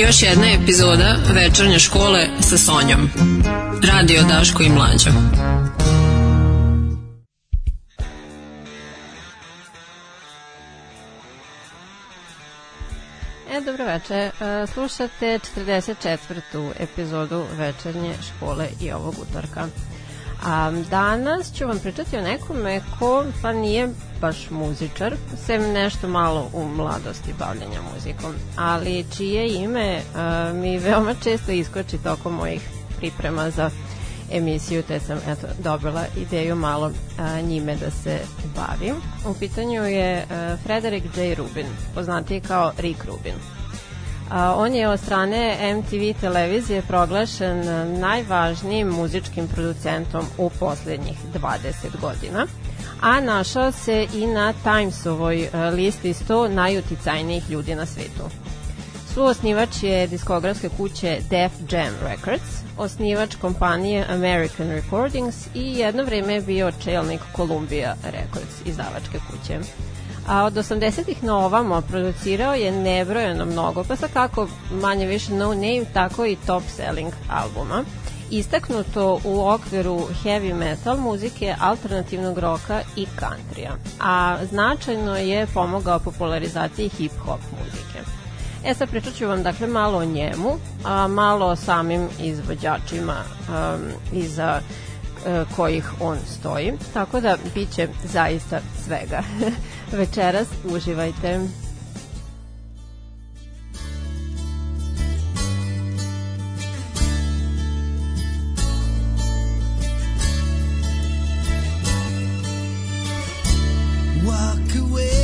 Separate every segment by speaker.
Speaker 1: Još jedna epizoda večernje škole sa Sonjom. Radio Daško i Mlađo.
Speaker 2: E, dobro veče. E, slušate 44. epizodu večernje škole i ovog utorka. A danas ću vam pričati o nekome ko pa nije baš muzičar, sem nešto malo u mladosti bavljanja muzikom, ali čije ime a, mi veoma često iskoči tokom mojih priprema za emisiju, te sam eto, dobila ideju malo a, njime da se bavim. U pitanju je a, Frederick J. Rubin, poznatiji kao Rick Rubin. On je od strane MTV televizije proglašen najvažnijim muzičkim producentom u poslednjih 20 godina, a našao se i na Timesovoj listi 100 najuticajnijih ljudi na svetu. Suosnivač je diskografske kuće Def Jam Records, osnivač kompanije American Recordings i jedno vreme je bio čelnik Columbia Records, izdavačke kuće a od 80-ih na ovamo producirao je nebrojeno mnogo, pa sa kako manje više no name, tako i top selling albuma. Istaknuto u okviru heavy metal muzike, alternativnog roka i countrya, a značajno je pomogao popularizaciji hip-hop muzike. E sad pričat ću vam dakle malo o njemu, a malo o samim izvođačima um, iza E, kojih on stoji. Tako da biće zaista svega. večeras. Uživajte.
Speaker 1: Walk away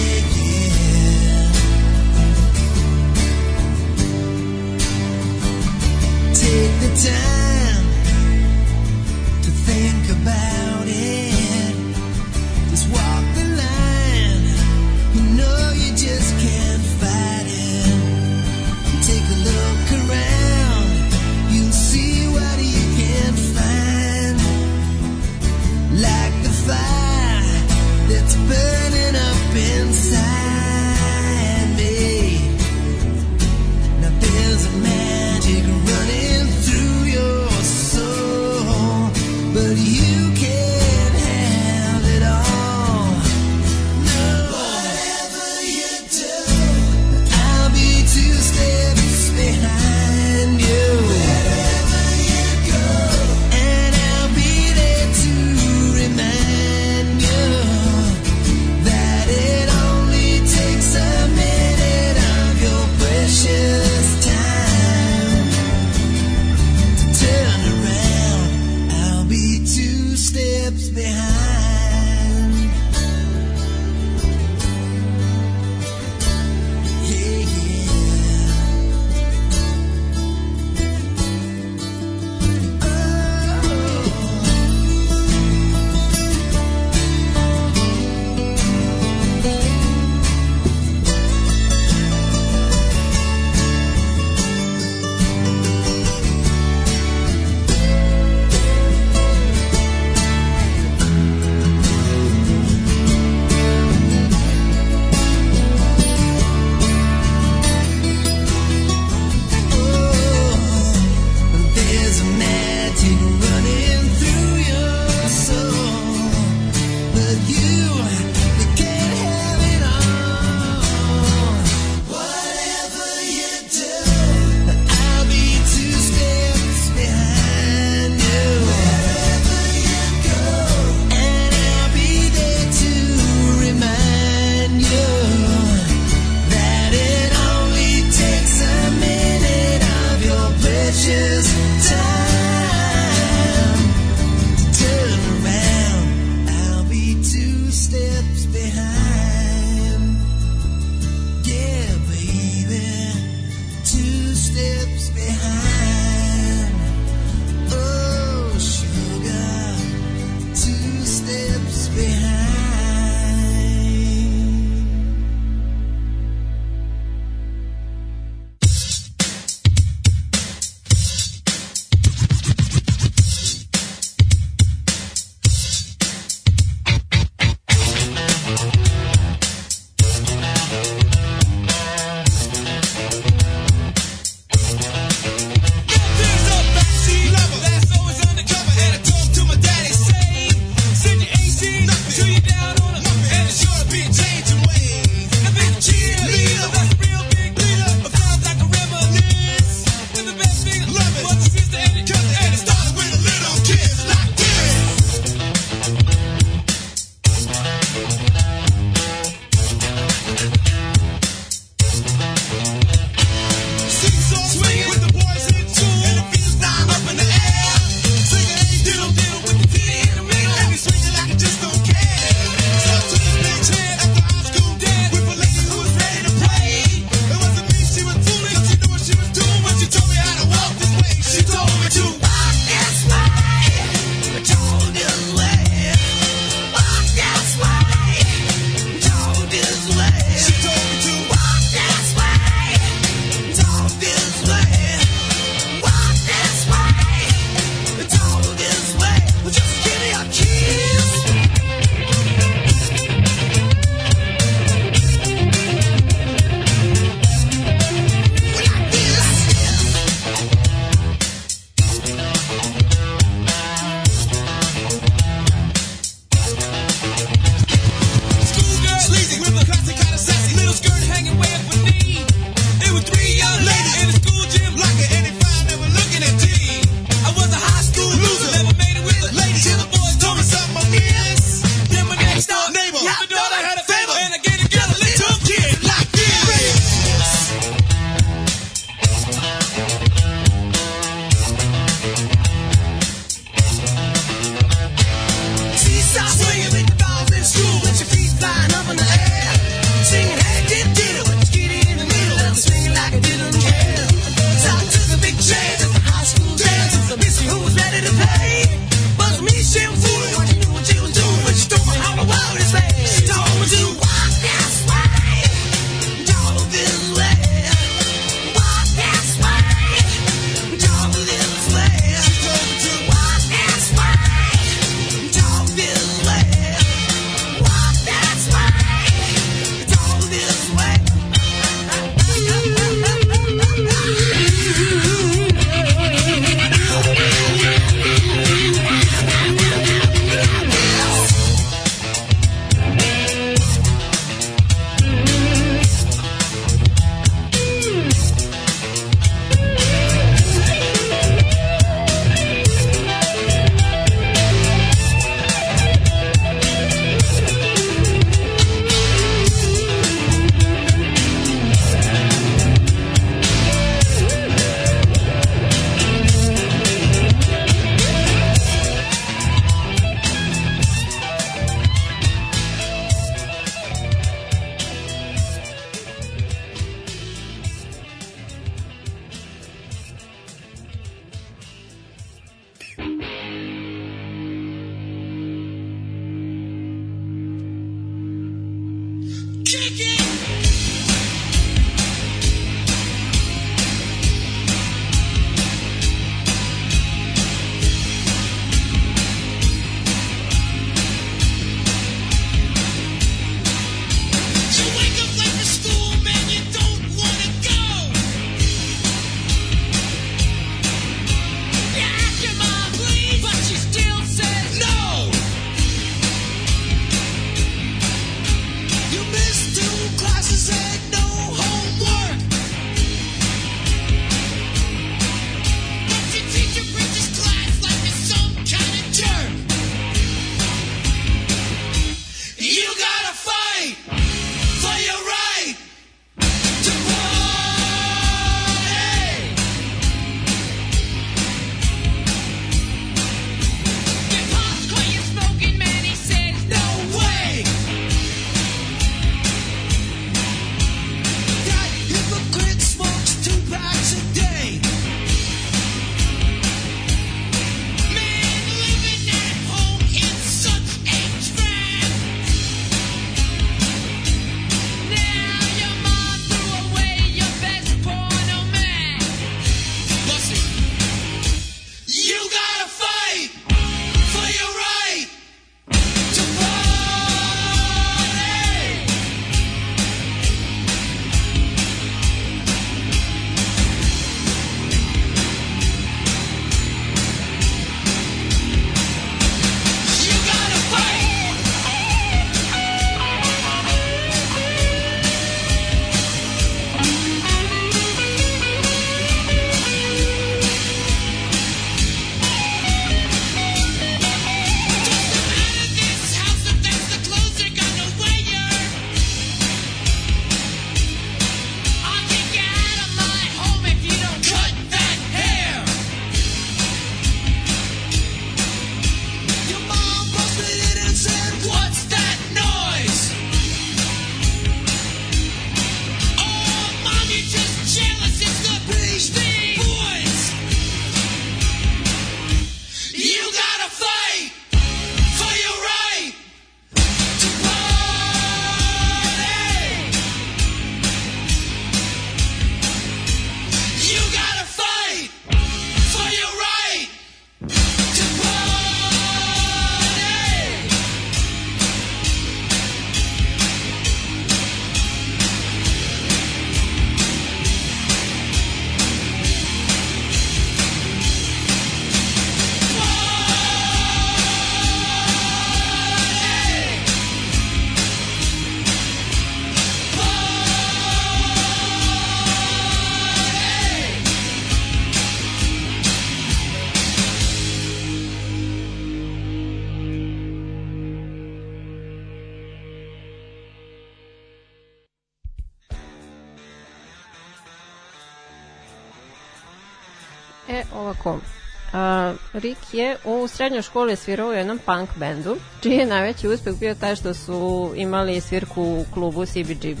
Speaker 1: je u srednjoj školi svirao u jednom punk bendu, čiji je najveći uspeh bio taj što su imali svirku u klubu CBGB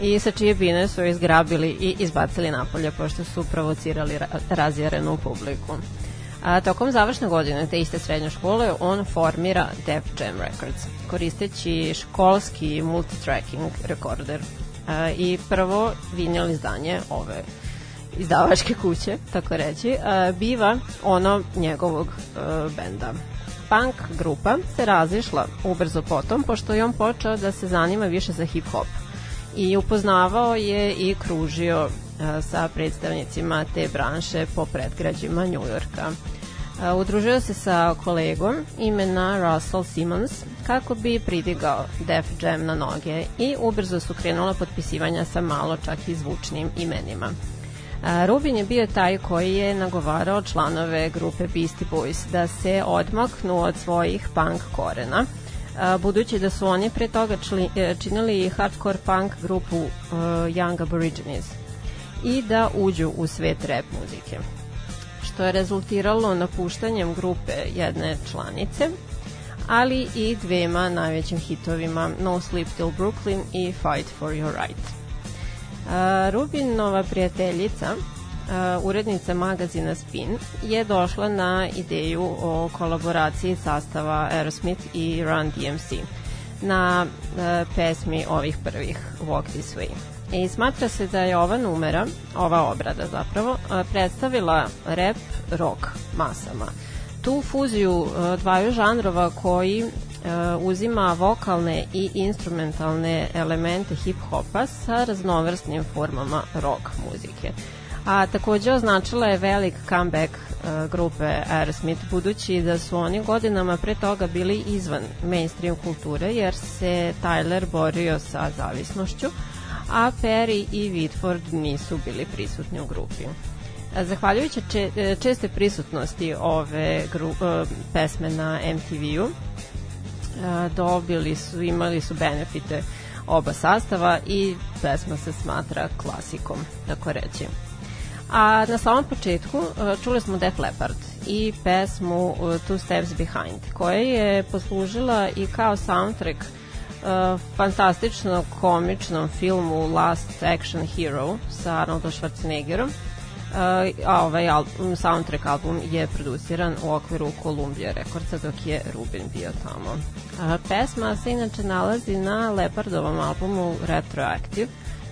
Speaker 1: i sa čije bine su izgrabili i izbacili napolje pošto su provocirali ra publiku. A, tokom završne godine te iste srednje škole on formira Def Jam Records koristeći školski multitracking rekorder a, i prvo vinil izdanje ove izdavačke kuće, tako reći, a, biva ono njegovog a, benda. Punk grupa se razišla ubrzo potom, pošto je on počeo da se zanima više za hip-hop i upoznavao je i kružio sa predstavnicima te branše po predgrađima Njujorka. Udružio se sa kolegom imena Russell Simmons kako bi pridigao Def Jam na noge i ubrzo su krenula potpisivanja sa malo čak i zvučnim imenima. Rubin je bio taj koji je nagovarao članove grupe Beastie Boys da se odmaknu od svojih punk korena, budući da su oni pre toga e, činili hardcore punk grupu e, Young Aborigines i da uđu u svet rap muzike što je rezultiralo napuštanjem grupe jedne članice, ali i dvema najvećim hitovima No Sleep Till Brooklyn i Fight for Your Right. Rubinova prijateljica, urednica magazina Spin, je došla na ideju o kolaboraciji sastava Aerosmith i Run DMC na pesmi ovih prvih Walk This Way. I smatra se da je ova numera, ova obrada zapravo, predstavila rap rock masama. Tu fuziju dvaju žanrova koji uzima vokalne i instrumentalne elemente hip-hopa sa raznovrsnim formama rock muzike. A takođe označila je velik comeback grupe Aerosmith budući da su oni godinama pre toga bili izvan mainstream kulture jer se Tyler borio sa zavisnošću, a Perry i Whitford nisu bili prisutni u grupi. Zahvaljujući e, česte prisutnosti ove gru, e, pesme na MTV-u, e, dobili su, imali su benefite oba sastava i pesma se smatra klasikom, tako reći. A na samom početku čuli smo Def Leppard i pesmu Two Steps Behind, koja je poslužila i kao soundtrack uh, fantastičnom komičnom filmu Last Action Hero sa Arnoldom Schwarzeneggerom. Uh, a ovaj album, soundtrack album je produciran u okviru Columbia Recordsa dok je Rubin bio tamo. Uh, pesma se inače nalazi na Lepardovom albumu Retroactive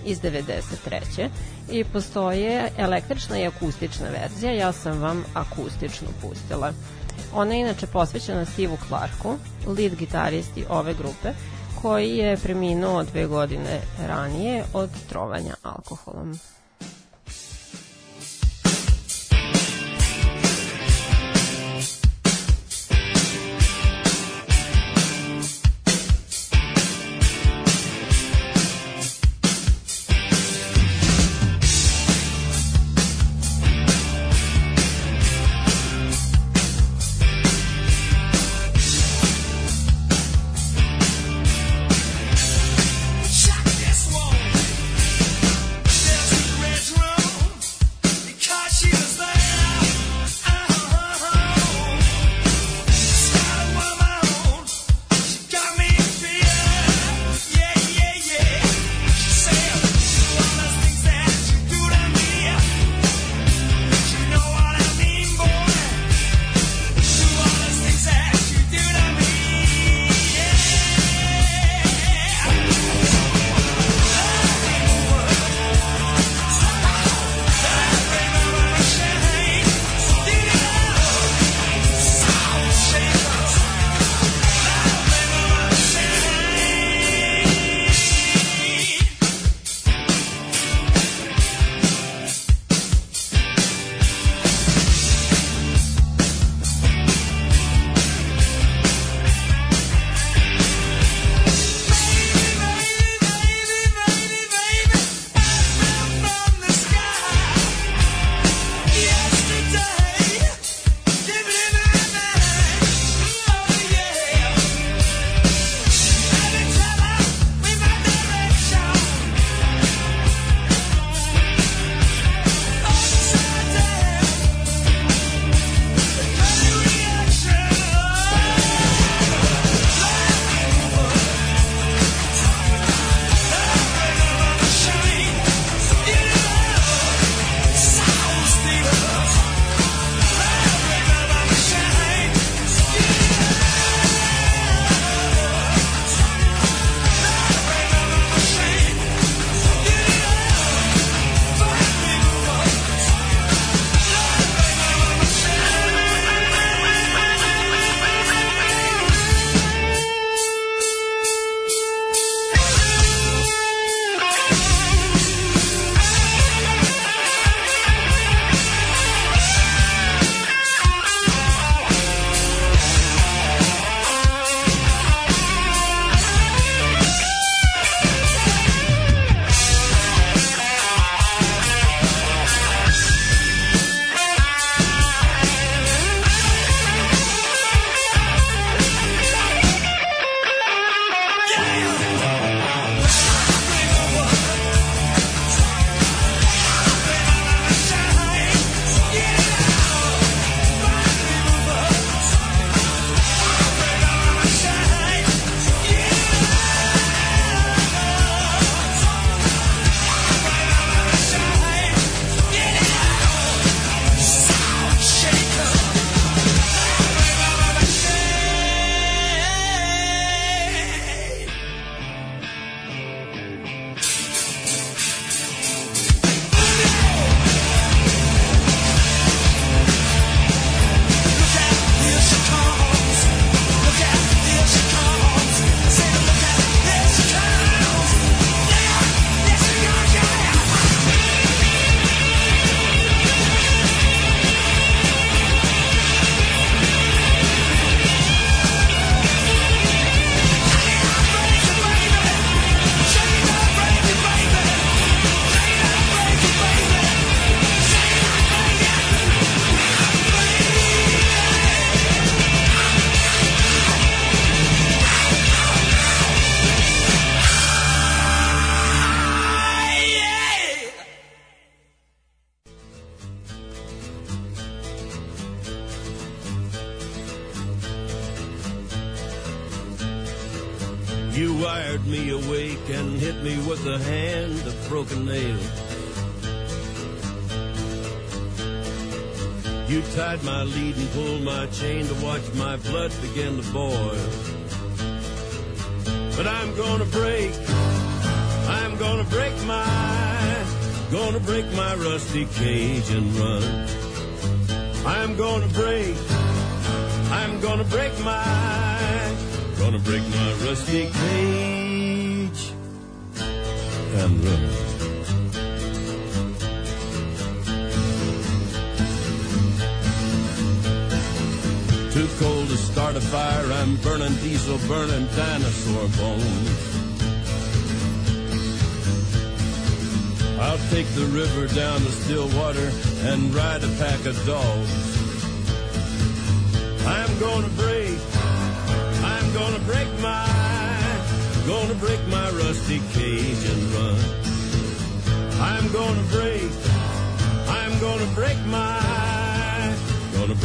Speaker 1: iz 93. i postoje električna i akustična verzija, ja sam vam akustičnu pustila. Ona je inače posvećena Steve Clarku, lead gitaristi ove grupe, koji je preminuo dve godine ranije od trovanja alkoholom.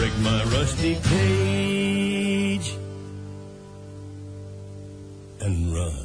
Speaker 3: Break my rusty cage and run.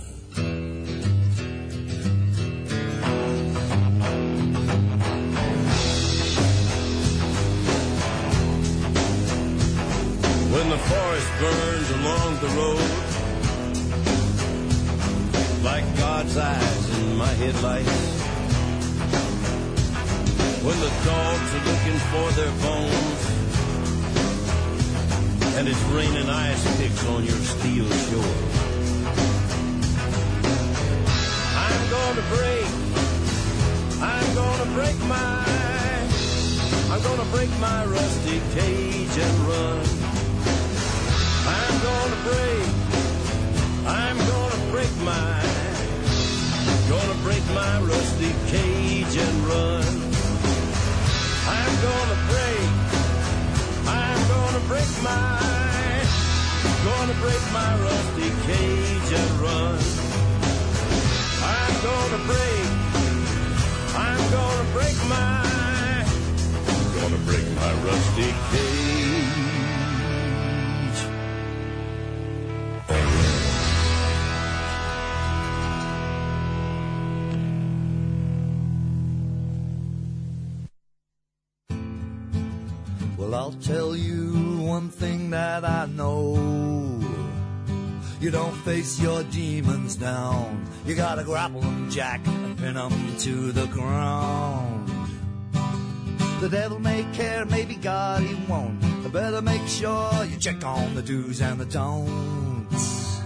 Speaker 4: You gotta grapple them, Jack, and pin them to the ground. The devil may care, maybe God he won't. But better make sure you check on the do's and the don'ts.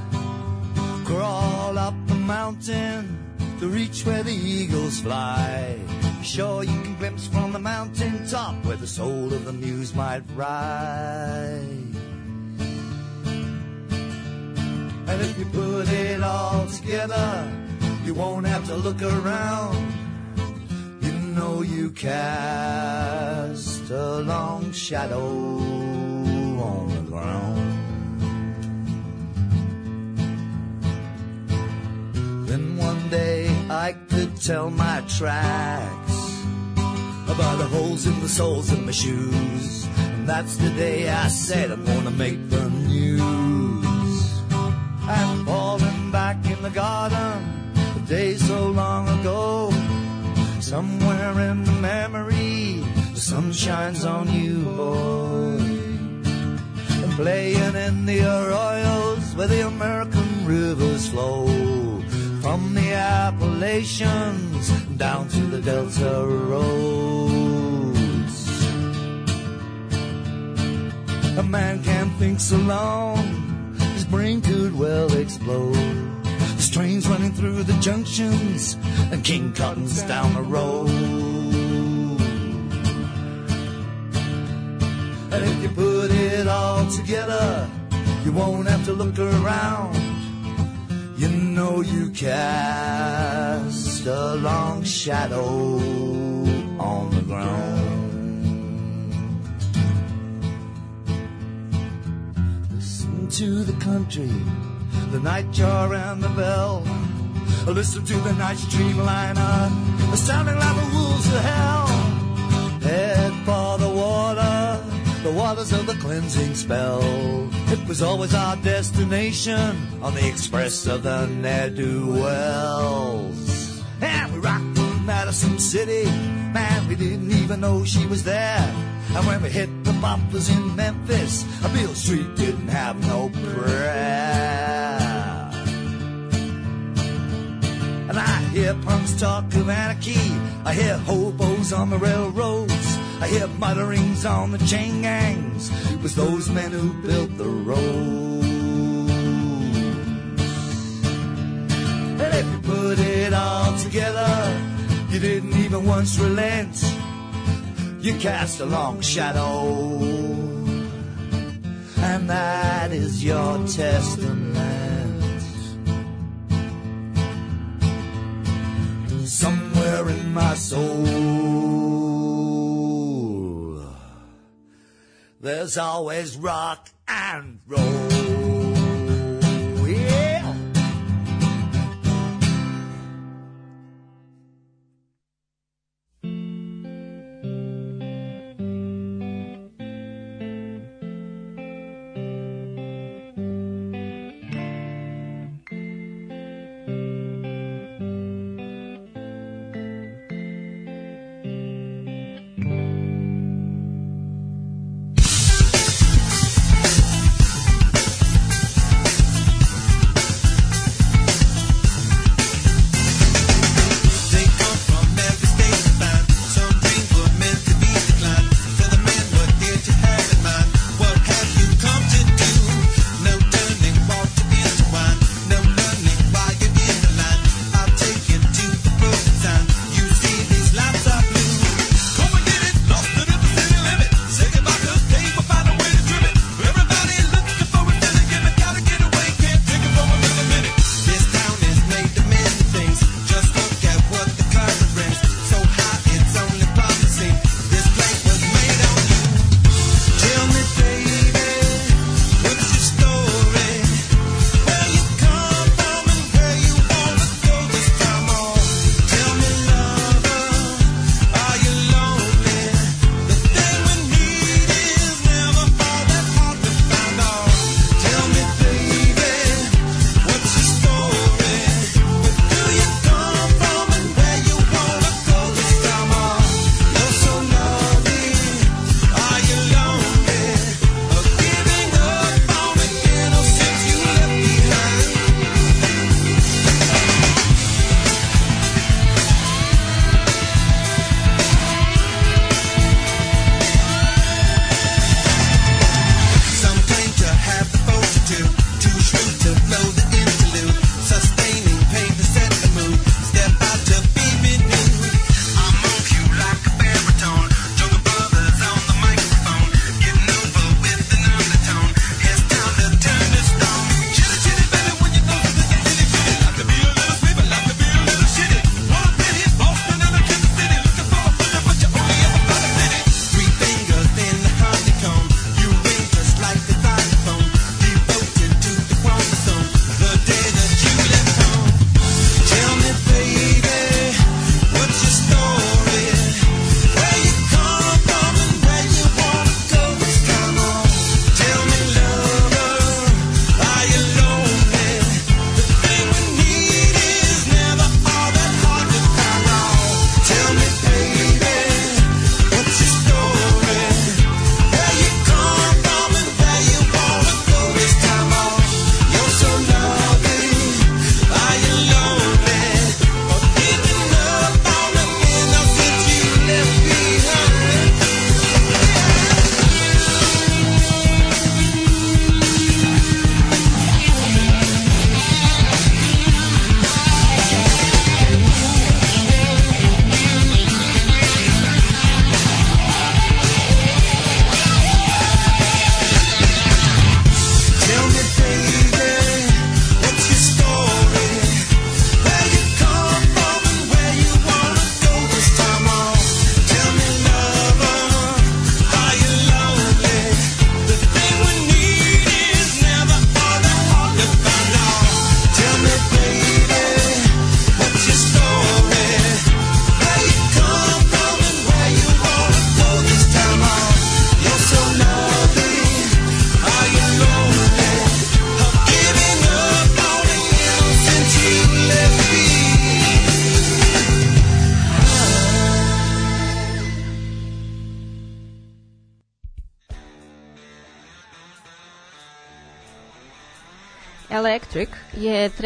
Speaker 4: Crawl up the mountain to reach where the eagles fly. Sure you can glimpse from the mountain top where the soul of the muse might ride. And if you put it all together, you won't have to look around. You know you cast a long shadow on the ground. Then one day I could tell my tracks about the holes in the soles of my shoes. And that's the day I said I'm gonna make the back in the garden, a day so long ago. Somewhere in the memory, the sun shines on you, boy. And playing in the arroyos where the American rivers flow. From the Appalachians down to the Delta roads. A man can't think so long, his brain could well explode. Trains running through the junctions and King Cotton's down the road. And if you put it all together, you won't have to look around. You know you cast a long shadow on the ground. Listen to the country, the nightjar and the bell. Listen to the night streamliner, sounding like the wolves of hell. Head for the water, the waters of the cleansing spell. It was always our destination on the express of the ne'er-do-wells. And we rocked through Madison City, man, we didn't even know she was there. And when we hit the bumpers in Memphis, Beale Street didn't have no prayer. Hear punks talk of anarchy. I hear hobos on the railroads. I hear mutterings on the chain gangs. It was those men who built the roads. And if you put it all together, you didn't even once relent. You cast a long shadow. And that is your testament. Somewhere in my soul, there's always rock and roll.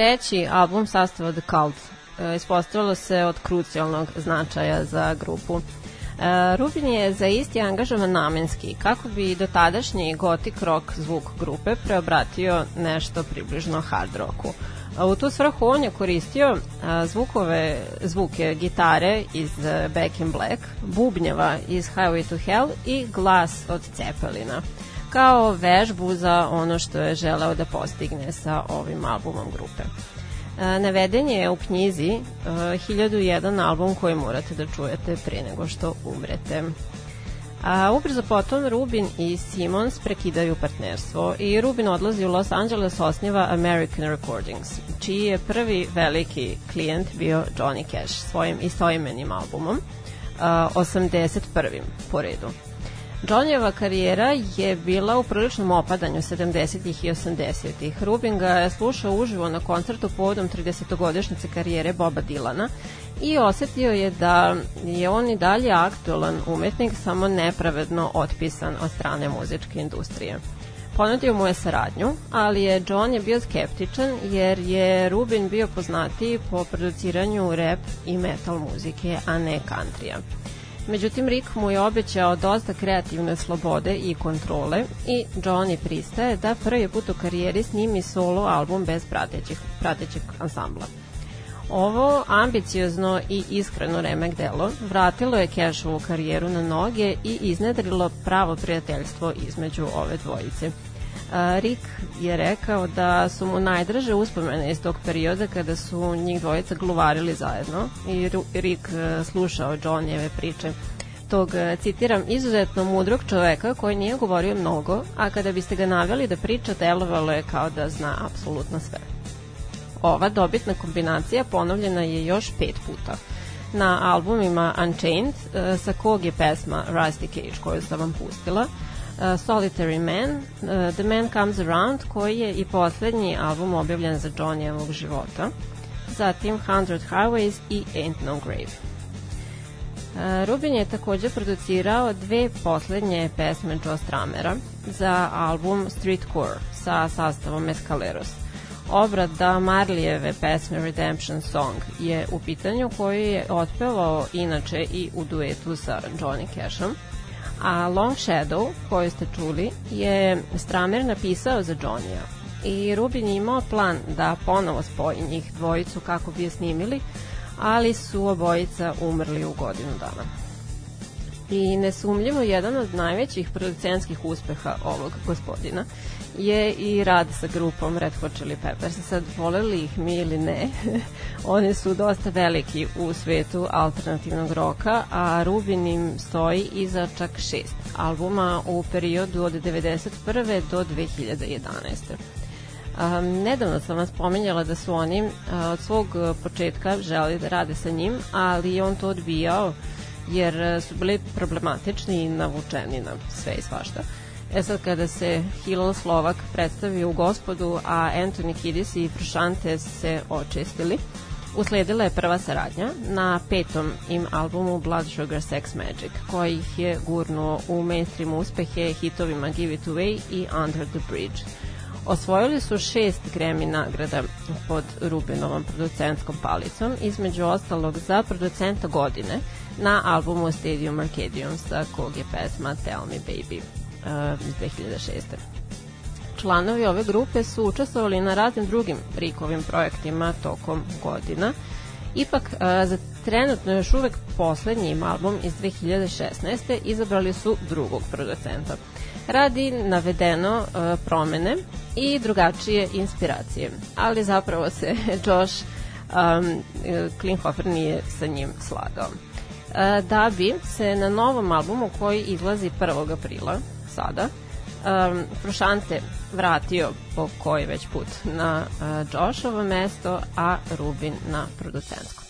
Speaker 1: Treći album sastava The Cult. E, ispostavilo se od krucijalnog značaja za grupu. E, Rubin je za isti angažovan namenski, kako bi do tadašnji gotik rock zvuk grupe preobratio nešto približno hard rocku. U tu svrhu on je koristio zvukove, zvuke gitare iz Back in Black, bubnjeva iz Highway to Hell i glas od Cepelina kao vežbu za ono što je želeo da postigne sa ovim albumom grupe. Naveden je u knjizi 1001 album koji morate da čujete pre nego što umrete. A ubrzo potom Rubin i Simons prekidaju partnerstvo i Rubin odlazi u Los Angeles osniva American Recordings, čiji je prvi veliki klijent bio Johnny Cash svojim istoimenim albumom, a, 81. po redu. Johnnyjeva karijera je bila u priličnom opadanju 70. i 80. Rubin ga je slušao uživo na koncertu povodom 30-godišnjice karijere Boba Dilana i osetio je da je on i dalje aktualan umetnik, samo nepravedno otpisan od strane muzičke industrije. Ponudio mu je saradnju, ali je John je bio skeptičan jer je Rubin bio poznatiji po produciranju rap i metal muzike, a ne countrya. Međutim, Rick mu je obećao dosta kreativne slobode i kontrole i Johnny pristaje da prvi put u karijeri snimi solo album bez pratećih, pratećeg ansambla. Ovo ambiciozno i iskreno remek delo vratilo je Cashovu karijeru na noge i iznedrilo pravo prijateljstvo između ove dvojice. Rick je rekao da su mu najdraže uspomene iz tog perioda kada su njih dvojica gluvarili zajedno i Rick e, slušao Johnnyjeve priče tog, e, citiram, izuzetno mudrog čoveka koji nije govorio mnogo, a kada biste ga naveli da priča, delovalo je kao da zna apsolutno sve. Ova dobitna kombinacija ponovljena je još pet puta na albumima Unchained, e, sa kog je pesma Rusty Cage koju sam vam pustila, Solitary Man, The Man Comes Around, koji je i poslednji album objavljen za Johnnyevog života. Zatim Hundred Highways i Ain't No Grave. Rubin je takođe producirao dve poslednje pesme Joe Stramera za album Streetcore sa sastavom Escaleros. Obrada Marlijeve pesme Redemption Song je u pitanju koju je otpevao inače i u duetu sa Johnny Cashom a Long Shadow, koju ste čuli, je Stramer napisao za Johnny-a i Rubin je imao plan da ponovo spoji njih dvojicu kako bi je snimili, ali su obojica umrli u godinu dana. I nesumljivo jedan od najvećih producentskih uspeha ovog gospodina je i rad sa grupom Red Hot Chili Peppers. Sad, voleli ih mi ili ne, oni su dosta veliki u svetu alternativnog roka, a Rubin im stoji iza čak šest albuma u periodu od 1991. do 2011. Um, nedavno sam vas pominjala da su oni uh, od svog početka želi da rade sa njim, ali on to odbijao jer su bili problematični i navučeni na sve i svašta. E sad kada se Hilal Slovak predstavio u gospodu, a Anthony Kiddis i Fršante se očistili, usledila je prva saradnja na petom im albumu Blood Sugar Sex Magic, koji ih je gurnuo u mainstream uspehe hitovima Give It Away i Under the Bridge. Osvojili su šest Grammy nagrada pod Rubinovom producentskom palicom, između ostalog za producenta godine na albumu Stadium Arcadium sa kog je pesma Tell Me Baby iz 2006. Članovi ove grupe su učestvovali na raznim drugim Rikovim projektima tokom godina. Ipak, za trenutno još uvek poslednji album iz 2016. izabrali su drugog producenta. Radi navedeno promene i drugačije inspiracije, ali zapravo se Josh um, Klinhofer nije sa njim slagao. Da bi se na novom albumu koji izlazi 1. aprila sada. Um, Prošante vratio po koji već put na uh, Joshovo mesto, a Rubin na producentsko.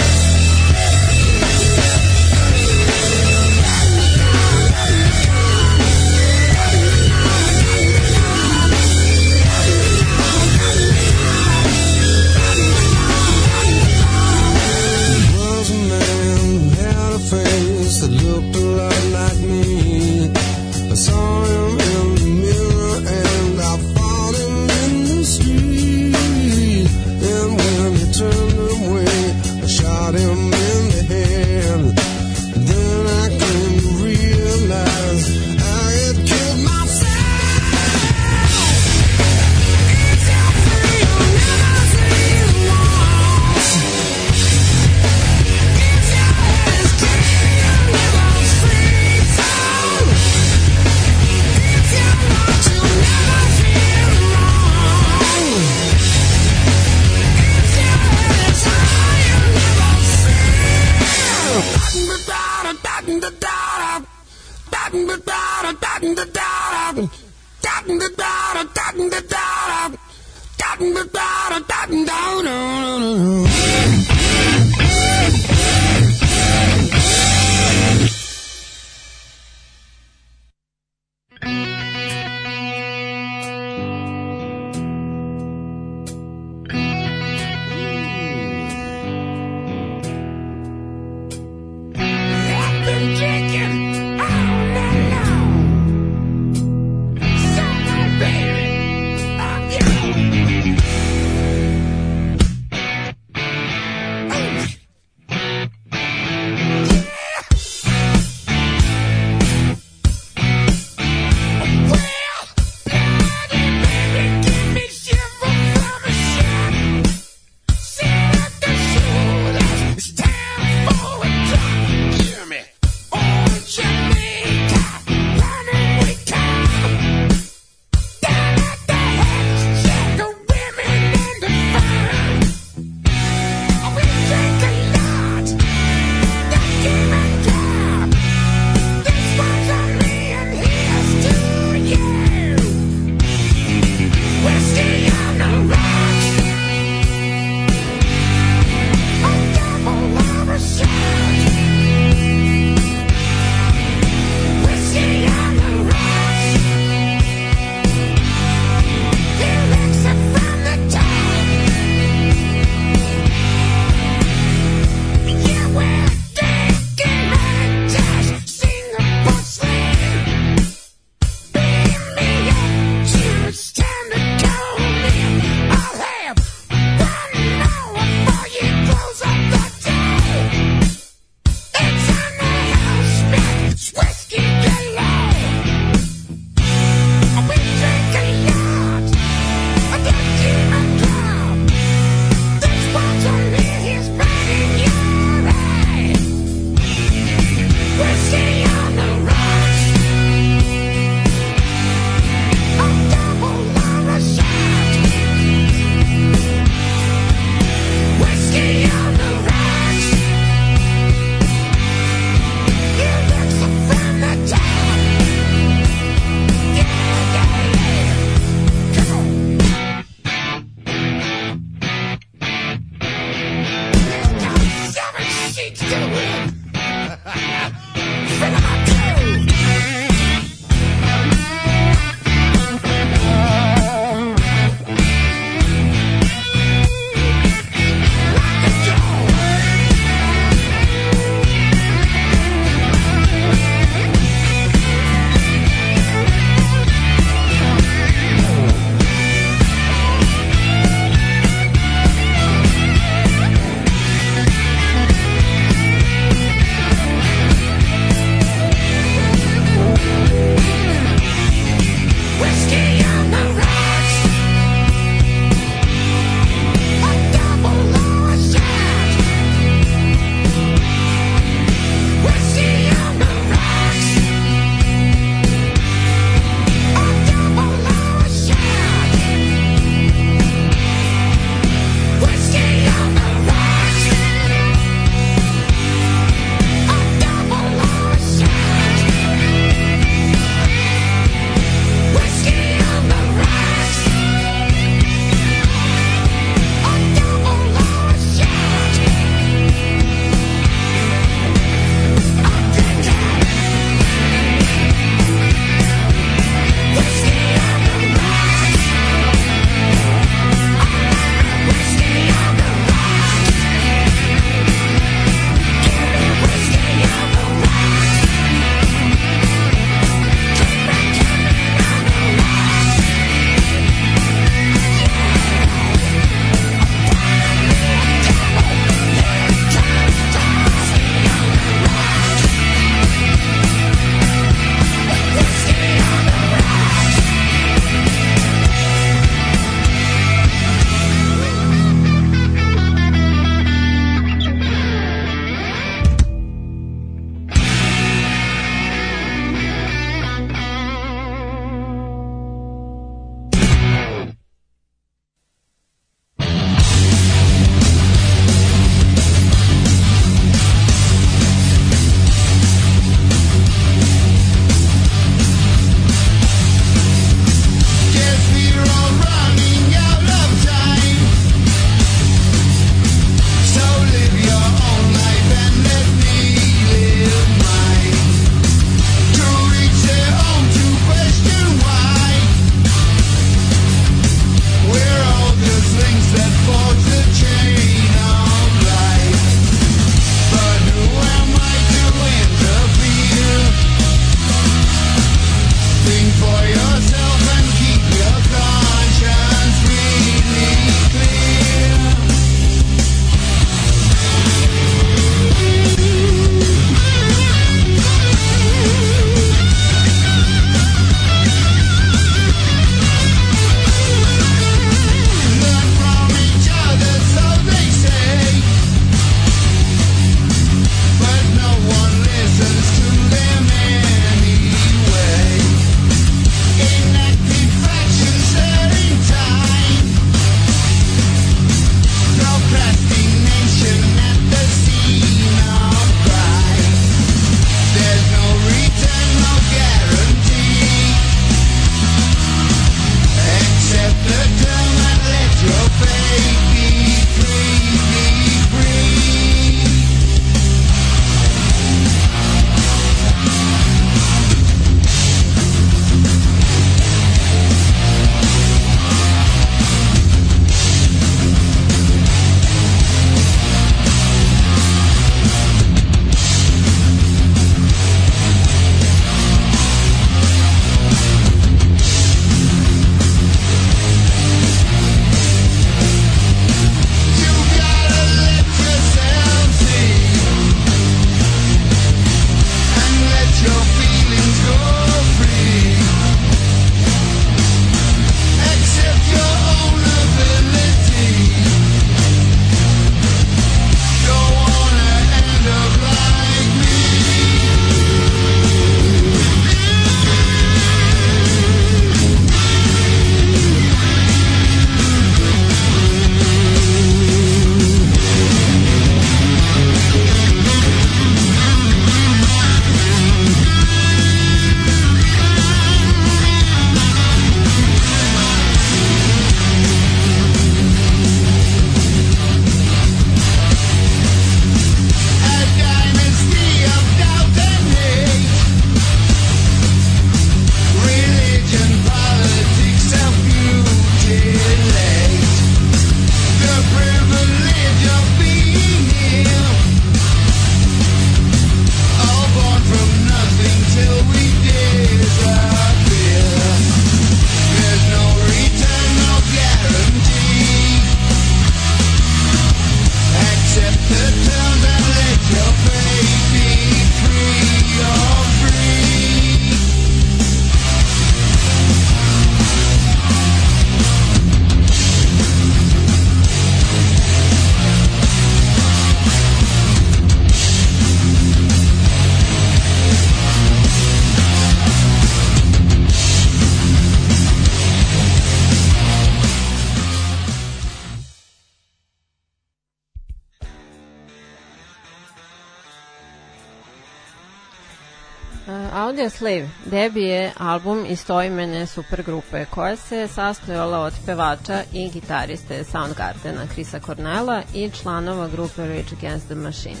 Speaker 1: Audio Slave debi je album istoimene supergrupe koja se sastojala od pevača i gitariste Soundgardena Krisa Cornella i članova grupe Rage Against the Machine.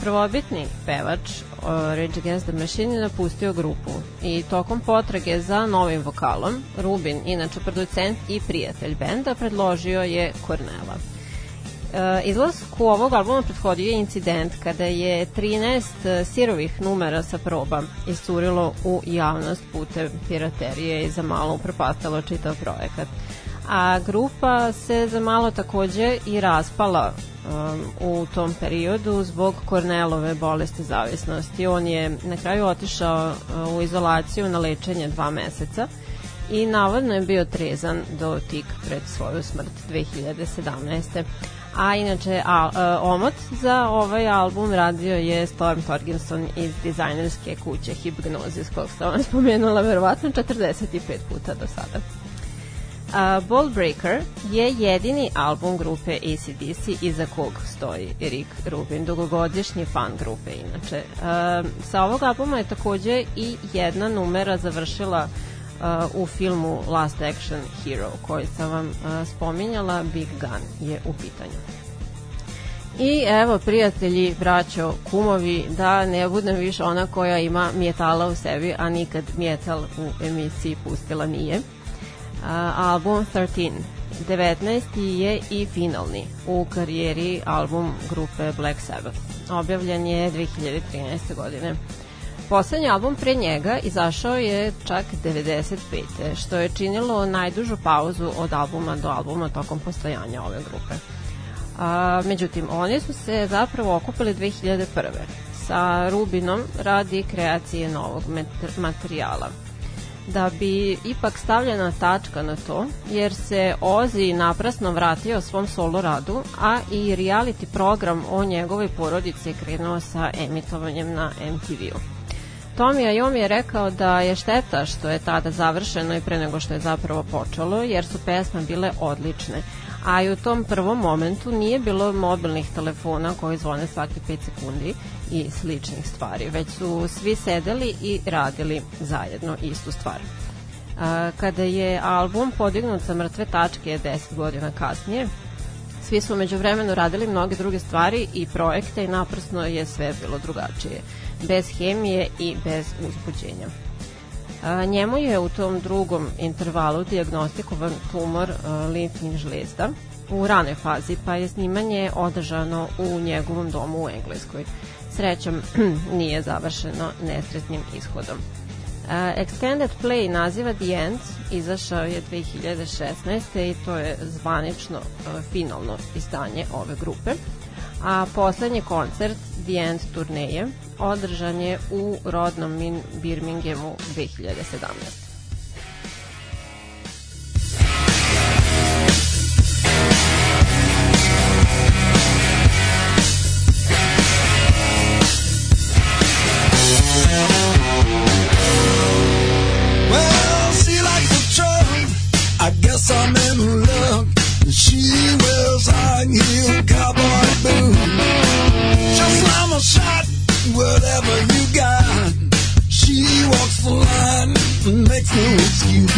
Speaker 1: Prvobitni pevač Rage Against the Machine je napustio grupu i tokom potrage za novim vokalom, Rubin, inače producent i prijatelj benda, predložio je Cornella. Uh, izlasku ovog albuma prethodio je incident kada je 13 e, sirovih numera sa proba iscurilo u javnost putem piraterije i za malo upropastalo čitav projekat. A grupa se za malo takođe i raspala um, u tom periodu zbog Kornelove bolesti zavisnosti. On je na kraju otišao u izolaciju na lečenje dva meseca i navodno je bio trezan do tik pred svoju smrt 2017. A inače, a, a, omot za ovaj album radio je Storm Torgenson iz dizajnerske kuće Hypnosis, kog sam vam spomenula verovatno 45 puta do sada. Uh, Ball Breaker je jedini album grupe ACDC iza kog stoji Rick Rubin, dugogodišnji fan grupe inače. Uh, sa ovog albuma je takođe i jedna numera završila u filmu Last Action Hero koji sam vam uh, spominjala, Big Gun je u pitanju. I evo, prijatelji, braćo, kumovi, da ne budem više ona koja ima mjetala u sebi, a nikad mjetal u emisiji pustila nije. Uh, album 13 19. je i finalni u karijeri album grupe Black Sabbath. Objavljen je 2013. godine. Poslednji album pre njega izašao je čak 95. što je činilo najdužu pauzu od albuma do albuma tokom postojanja ove grupe. A, međutim, oni su se zapravo okupili 2001. sa Rubinom radi kreacije novog materijala da bi ipak stavljena tačka na to, jer se Ozi naprasno vratio svom solo radu, a i reality program o njegovoj porodici je krenuo sa emitovanjem na MTV-u. Tomi Ajom je rekao da je šteta što je tada završeno i pre nego što je zapravo počelo, jer su pesme bile odlične, a i u tom prvom momentu nije bilo mobilnih telefona koji zvone svaki 5 sekundi i sličnih stvari, već su svi sedeli i radili zajedno istu stvar. Kada je album podignut sa mrtve tačke 10 godina kasnije, svi su među vremenu radili mnoge druge stvari i projekte i naprasno je sve bilo drugačije, bez hemije i bez uzbuđenja. A, njemu je u tom drugom intervalu diagnostikovan tumor a, limfnih žlezda u ranoj fazi, pa je snimanje održano u njegovom domu u Engleskoj. Srećom nije završeno nesretnim ishodom. Uh, Extended Play naziva The End izašao je 2016. i to je zvanično finalno izdanje ove grupe. A poslednji koncert The End turneje održan je u rodnom Birminghamu 2017.
Speaker 5: whatever you
Speaker 6: got. She walks the line and makes no
Speaker 1: excuse.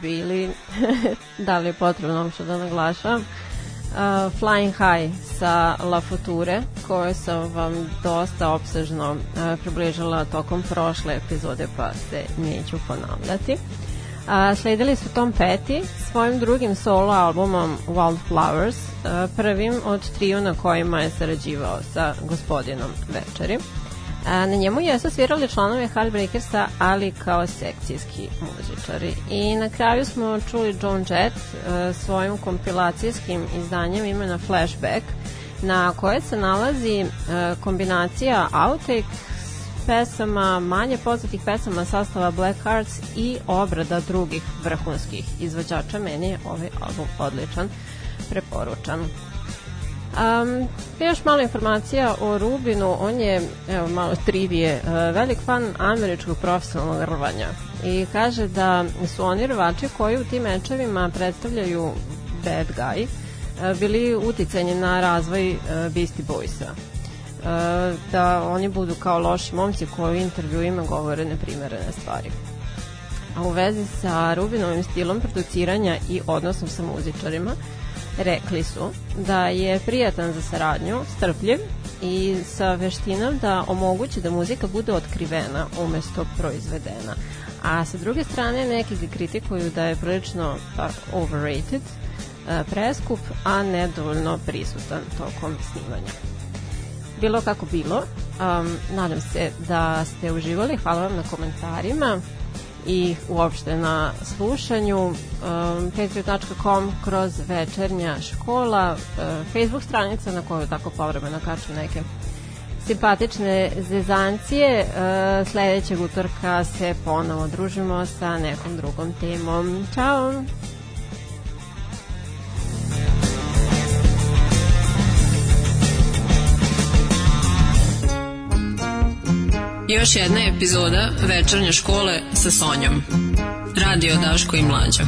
Speaker 1: Bili, da li je potrebno uopšte da naglašavam, uh, Flying High sa La Future, koje sam vam dosta opsežno uh, približila tokom prošle epizode, pa se neću ponavljati. A, sledili su Tom Petty svojim drugim solo albumom Wildflowers, uh, prvim od triju na kojima je sarađivao sa gospodinom Večeri. A, na njemu jesu svirali članovi Heartbreakersa, ali kao sekcijski muzičari. I na kraju smo čuli Joan Jett e, svojim kompilacijskim izdanjem imena Flashback, na koje se nalazi e, kombinacija outtake pesama, manje poznatih pesama sastava Black Hearts i obrada drugih vrhunskih izvođača. Meni je ovaj album odličan, preporučan. Um, još malo informacija o Rubinu, on je, evo malo trivije, uh, velik fan američkog profesionalnog rvanja i kaže da su oni rvači koji u tim mečevima predstavljaju bad guy uh, bili uticajni na razvoj uh, Beastie Boysa. Da oni budu kao loši momci koji u intervjuima govore neprimerene stvari. A u vezi sa Rubinovim stilom produciranja i odnosom sa muzičarima, rekli su da je prijatan za saradnju, strpljiv i sa veštinom da omogući da muzika bude otkrivena umesto proizvedena. A sa druge strane neki ga kritikuju da je prilično pa, overrated, e, preskup, a nedovoljno prisutan tokom snimanja. Bilo kako bilo, um, nadam se da ste uživali, hvala vam na komentarima i uopšte na slušanju um, patreon.com kroz večernja škola uh, Facebook stranica na koju tako povremeno kaču neke simpatične zezancije uh, sledećeg utorka se ponovo družimo sa nekom drugom temom Ćao!
Speaker 7: Još jedna epizoda večernje škole sa Sonjom. Radio Daško i Mlađa.